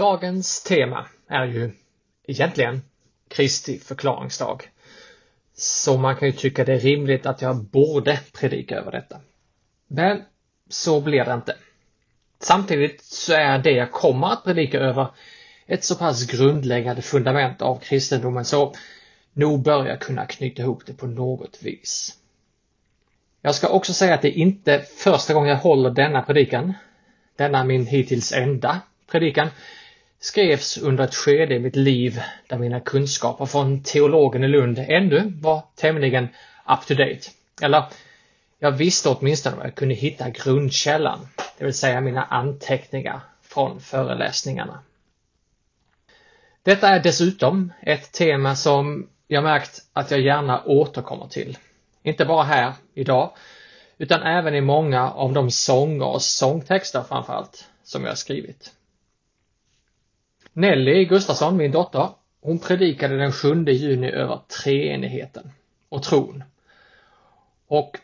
Dagens tema är ju egentligen Kristi förklaringsdag. Så man kan ju tycka det är rimligt att jag borde predika över detta. Men så blir det inte. Samtidigt så är det jag kommer att predika över ett så pass grundläggande fundament av kristendomen så nog bör jag kunna knyta ihop det på något vis. Jag ska också säga att det är inte första gången jag håller denna predikan. Denna min hittills enda predikan skrevs under ett skede i mitt liv där mina kunskaper från teologen i Lund ännu var tämligen up to date. Eller, jag visste åtminstone var jag kunde hitta grundkällan, det vill säga mina anteckningar från föreläsningarna. Detta är dessutom ett tema som jag märkt att jag gärna återkommer till. Inte bara här, idag, utan även i många av de sånger och sångtexter framförallt som jag skrivit. Nelly Gustafsson, min dotter, hon predikade den 7 juni över treenigheten och tron. Och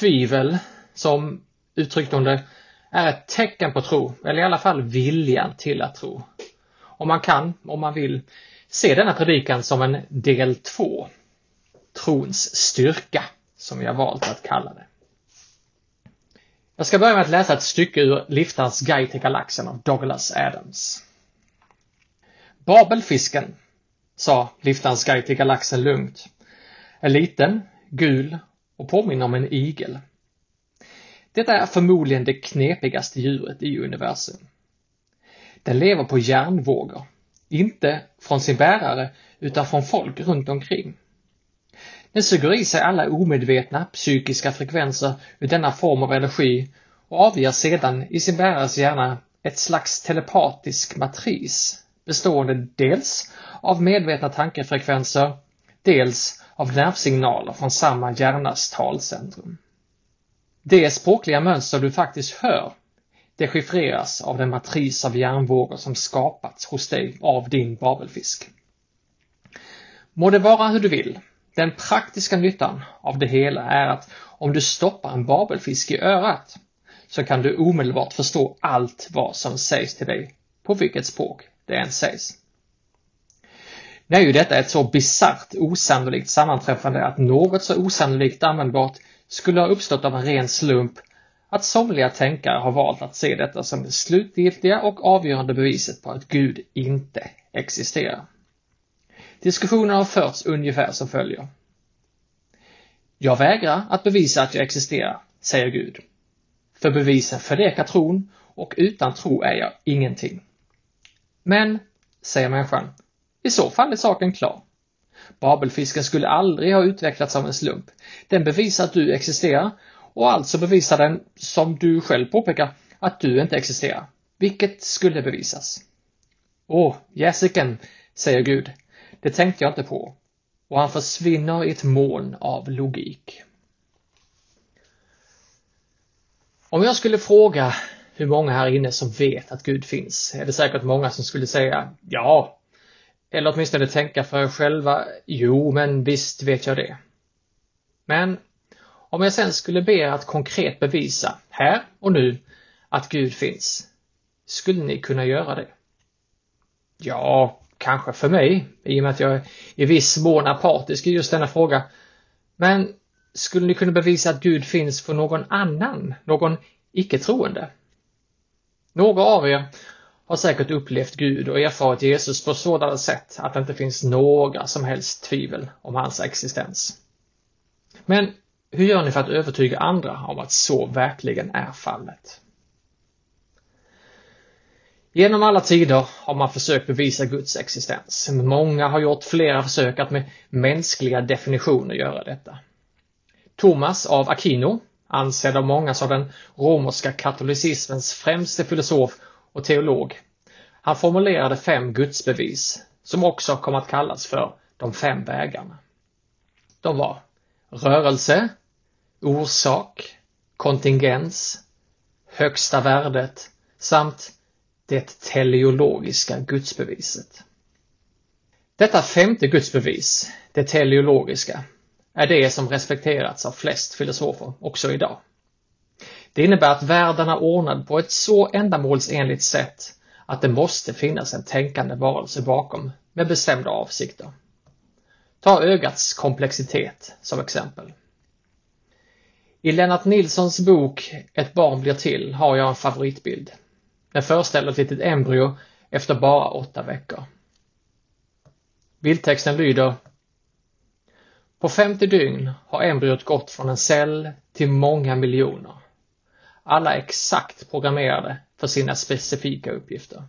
tvivel, som uttryckte hon det, är ett tecken på tro, eller i alla fall viljan till att tro. Och man kan, om man vill, se denna predikan som en del 2. Trons styrka, som jag valt att kalla det. Jag ska börja med att läsa ett stycke ur Liftarens guide till galaxen av Douglas Adams. Babelfisken, sa Liftans guide till galaxen lugnt, är liten, gul och påminner om en igel. Det är förmodligen det knepigaste djuret i universum. Den lever på järnvågor, inte från sin bärare utan från folk runt omkring. Den suger i sig alla omedvetna psykiska frekvenser ur denna form av energi och avger sedan i sin bärares hjärna ett slags telepatisk matris bestående dels av medvetna tankefrekvenser, dels av nervsignaler från samma hjärnas talcentrum. Det språkliga mönster du faktiskt hör dechiffreras av den matris av hjärnvågor som skapats hos dig av din babelfisk. Må det vara hur du vill. Den praktiska nyttan av det hela är att om du stoppar en babelfisk i örat så kan du omedelbart förstå allt vad som sägs till dig, på vilket språk det än sägs. Nu är ju detta ett så bisarrt osannolikt sammanträffande att något så osannolikt användbart skulle ha uppstått av en ren slump att somliga tänkare har valt att se detta som det slutgiltiga och avgörande beviset på att Gud inte existerar. Diskussionen har förts ungefär som följer. Jag vägrar att bevisa att jag existerar, säger Gud. För bevisen förnekar tron och utan tro är jag ingenting. Men, säger människan, i så fall är saken klar. Babelfisken skulle aldrig ha utvecklats av en slump. Den bevisar att du existerar och alltså bevisar den, som du själv påpekar, att du inte existerar. Vilket skulle bevisas. Åh, jäsiken, säger Gud. Det tänkte jag inte på. Och han försvinner i ett moln av logik. Om jag skulle fråga hur många här inne som vet att Gud finns är det säkert många som skulle säga ja. Eller åtminstone tänka för er själva jo, men visst vet jag det. Men om jag sen skulle be er att konkret bevisa, här och nu, att Gud finns, skulle ni kunna göra det? Ja, kanske för mig, i och med att jag är i viss mån apatisk i just denna fråga. Men skulle ni kunna bevisa att Gud finns för någon annan, någon icke-troende? Några av er har säkert upplevt Gud och erfarit Jesus på sådana sätt att det inte finns några som helst tvivel om hans existens. Men hur gör ni för att övertyga andra om att så verkligen är fallet? Genom alla tider har man försökt bevisa Guds existens. Många har gjort flera försök att med mänskliga definitioner göra detta. Thomas av Aquino ansedd av många som den romerska katolicismens främste filosof och teolog. Han formulerade fem gudsbevis, som också kom att kallas för de fem vägarna. De var rörelse, orsak, kontingens, högsta värdet samt det teleologiska gudsbeviset. Detta femte gudsbevis, det teleologiska, är det som respekterats av flest filosofer också idag. Det innebär att världen är ordnad på ett så ändamålsenligt sätt att det måste finnas en tänkande varelse bakom med bestämda avsikter. Ta ögats komplexitet som exempel. I Lennart Nilssons bok Ett barn blir till har jag en favoritbild. Den föreställer ett litet embryo efter bara åtta veckor. Bildtexten lyder på 50 dygn har embryot gått från en cell till många miljoner. Alla exakt programmerade för sina specifika uppgifter.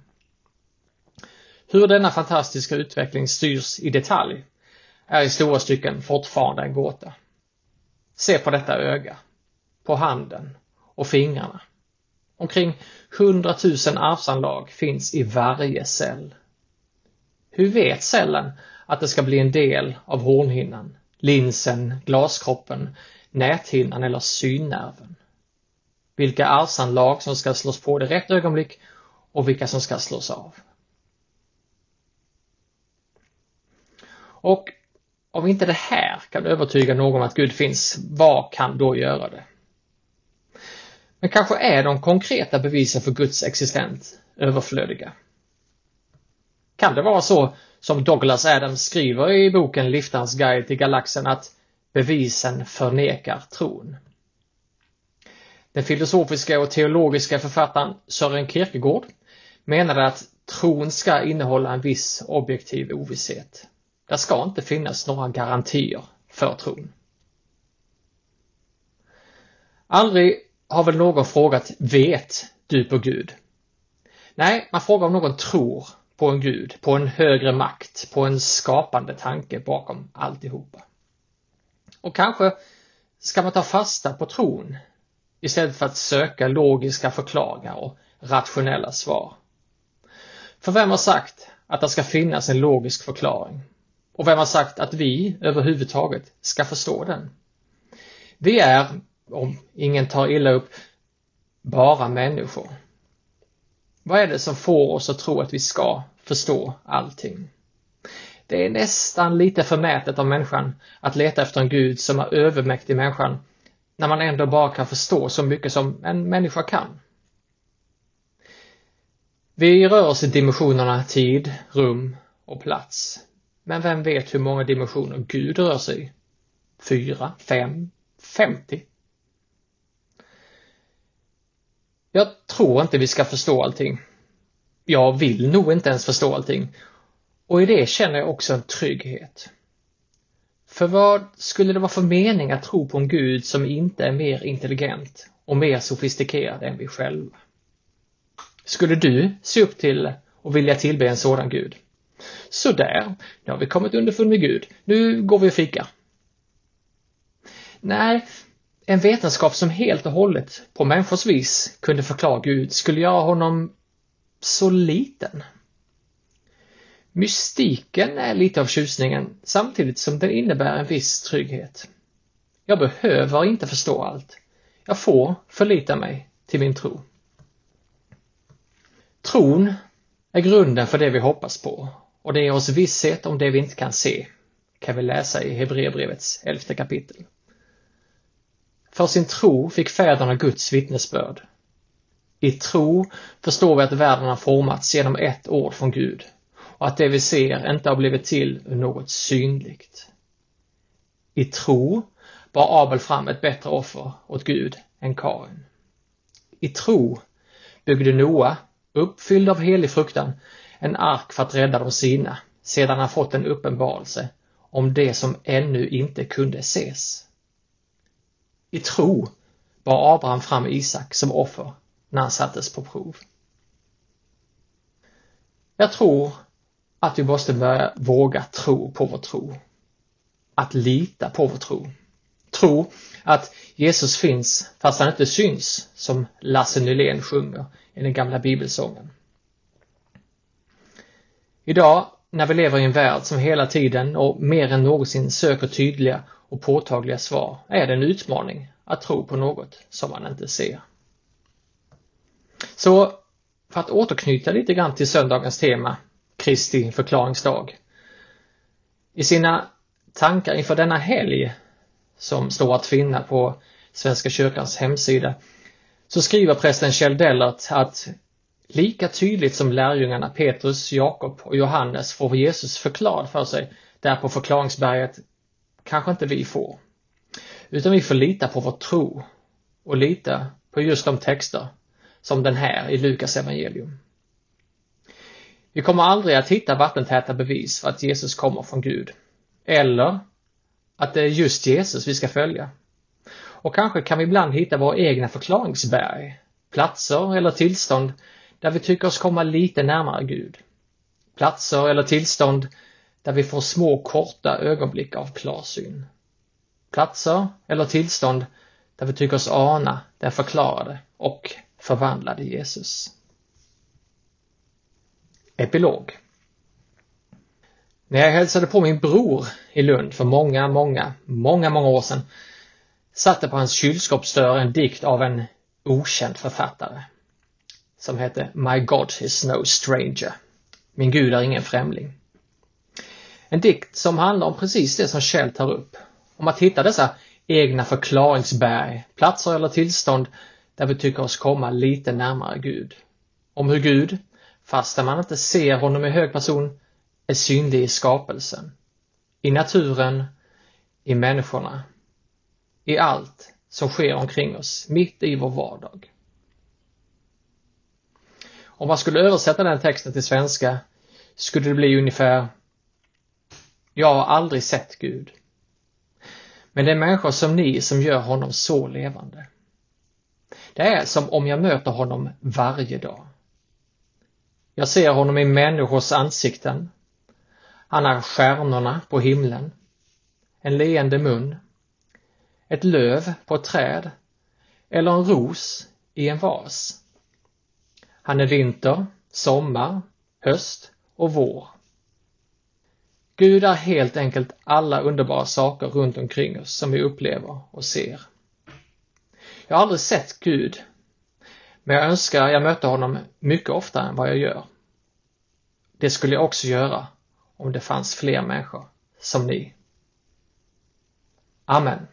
Hur denna fantastiska utveckling styrs i detalj är i stora stycken fortfarande en gåta. Se på detta öga, på handen och fingrarna. Omkring 100 000 arvsanlag finns i varje cell. Hur vet cellen att det ska bli en del av hornhinnan, linsen, glaskroppen, näthinnan eller synnerven? Vilka arvsanlag som ska slås på i rätt ögonblick och vilka som ska slås av. Och om inte det här kan övertyga någon om att Gud finns, vad kan då göra det? Men kanske är de konkreta bevisen för Guds existens överflödiga. Kan det vara så som Douglas Adams skriver i boken Liftarens guide till galaxen att bevisen förnekar tron? Den filosofiska och teologiska författaren Sören Kierkegaard menade att tron ska innehålla en viss objektiv ovisshet. Det ska inte finnas några garantier för tron. Aldrig har väl någon frågat Vet du på Gud? Nej, man frågar om någon tror på en Gud, på en högre makt, på en skapande tanke bakom alltihopa. Och kanske ska man ta fasta på tron istället för att söka logiska förklaringar och rationella svar. För vem har sagt att det ska finnas en logisk förklaring? Och vem har sagt att vi överhuvudtaget ska förstå den? Vi är, om ingen tar illa upp, bara människor. Vad är det som får oss att tro att vi ska förstå allting? Det är nästan lite förmätet av människan att leta efter en gud som är övermäktig människan när man ändå bara kan förstå så mycket som en människa kan. Vi rör oss i dimensionerna tid, rum och plats. Men vem vet hur många dimensioner Gud rör sig i? Fyra, fem, femtio? Jag tror inte vi ska förstå allting. Jag vill nog inte ens förstå allting. Och i det känner jag också en trygghet. För vad skulle det vara för mening att tro på en gud som inte är mer intelligent och mer sofistikerad än vi själva? Skulle du se upp till och vilja tillbe en sådan gud? Sådär, nu har vi kommit underfund med Gud. Nu går vi och fikar. Nej, en vetenskap som helt och hållet på människors vis kunde förklara Gud skulle göra honom så liten. Mystiken är lite av tjusningen samtidigt som den innebär en viss trygghet. Jag behöver inte förstå allt. Jag får förlita mig till min tro. Tron är grunden för det vi hoppas på och det ger oss visshet om det vi inte kan se, kan vi läsa i Hebreerbrevets elfte kapitel. För sin tro fick fäderna Guds vittnesbörd. I tro förstår vi att världen har formats genom ett ord från Gud och att det vi ser inte har blivit till ur något synligt. I tro bar Abel fram ett bättre offer åt Gud än Kain. I tro byggde Noa, uppfylld av helig fruktan, en ark för att rädda de sina sedan han fått en uppenbarelse om det som ännu inte kunde ses. I tro bar Abraham fram Isak som offer när han sattes på prov. Jag tror att vi måste börja våga tro på vår tro. Att lita på vår tro. Tro att Jesus finns fast han inte syns, som Lasse Nylén sjunger i den gamla bibelsången. Idag, när vi lever i en värld som hela tiden och mer än någonsin söker tydliga och påtagliga svar, är det en utmaning att tro på något som man inte ser. Så för att återknyta lite grann till söndagens tema, Kristi förklaringsdag. I sina tankar inför denna helg, som står att finna på Svenska kyrkans hemsida, så skriver prästen Kjell Dellert att Lika tydligt som lärjungarna Petrus, Jakob och Johannes får Jesus förklarad för sig där på förklaringsberget kanske inte vi får. Utan vi får lita på vår tro och lita på just de texter som den här i Lukas evangelium. Vi kommer aldrig att hitta vattentäta bevis för att Jesus kommer från Gud. Eller att det är just Jesus vi ska följa. Och kanske kan vi ibland hitta våra egna förklaringsberg, platser eller tillstånd där vi tycker oss komma lite närmare Gud. Platser eller tillstånd där vi får små korta ögonblick av klarsyn. Platser eller tillstånd där vi tycker oss ana den förklarade och förvandlade Jesus. Epilog När jag hälsade på min bror i Lund för många, många, många, många år sedan satte på hans kylskåpsdörr en dikt av en okänd författare som hette My God is no stranger. Min Gud är ingen främling. En dikt som handlar om precis det som Kjell tar upp. Om att hitta dessa egna förklaringsberg, platser eller tillstånd där vi tycker oss komma lite närmare Gud. Om hur Gud, fastän man inte ser honom i hög person, är synlig i skapelsen. I naturen, i människorna. I allt som sker omkring oss, mitt i vår vardag. Om man skulle översätta den texten till svenska skulle det bli ungefär jag har aldrig sett Gud. Men det är människor som ni som gör honom så levande. Det är som om jag möter honom varje dag. Jag ser honom i människors ansikten. Han är stjärnorna på himlen. En leende mun. Ett löv på ett träd. Eller en ros i en vas. Han är vinter, sommar, höst och vår. Gud är helt enkelt alla underbara saker runt omkring oss som vi upplever och ser. Jag har aldrig sett Gud, men jag önskar jag mötte honom mycket oftare än vad jag gör. Det skulle jag också göra om det fanns fler människor som ni. Amen.